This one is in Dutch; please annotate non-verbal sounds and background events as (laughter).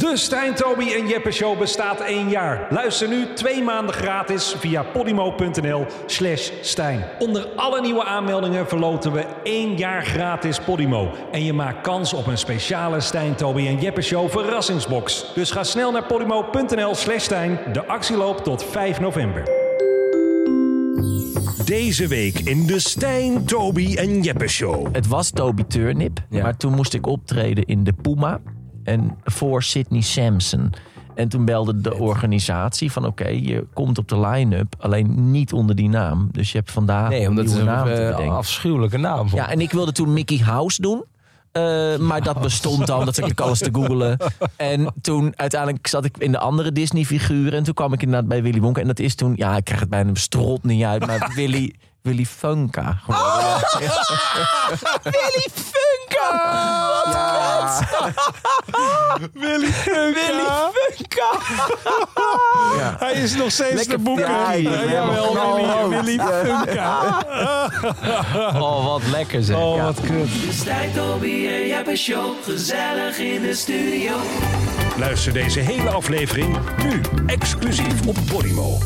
De Stijn, Toby en Jeppe Show bestaat één jaar. Luister nu twee maanden gratis via podimo.nl slash Stijn. Onder alle nieuwe aanmeldingen verloten we één jaar gratis Podimo. En je maakt kans op een speciale Stijn, Toby en Jeppe Show verrassingsbox. Dus ga snel naar podimo.nl slash Stijn. De actie loopt tot 5 november. Deze week in de Stijn, Toby en Jeppe Show. Het was Toby Turnip, Ja. maar toen moest ik optreden in de Puma en voor Sydney Sampson. En toen belde de organisatie van oké, je komt op de line-up, alleen niet onder die naam. Dus je hebt vandaag Nee, omdat een het een te eh, afschuwelijke naam vond. Ja, en ik wilde toen Mickey House doen. Eh, maar dat bestond al, dat zat ik alles te googelen. (laughs) En toen uiteindelijk zat ik in de andere Disney-figuren. En toen kwam ik inderdaad bij Willy Wonka. En dat is toen, ja, ik krijg het bijna strot niet uit. Maar (laughs) Willy, Willy Funka. geworden. (laughs) Willy Funka! Wat! Willy Funka. Ja. Hij is nog steeds Lekker te boeken. ja, Ja, ja, jawel, ja. Willy, Willy Funka. Oh, wat lekker zeg. Oh, wat kut. De Stijn, Toby en Jeppe Show, gezellig in de studio. Luister deze hele aflevering nu exclusief op Podimo.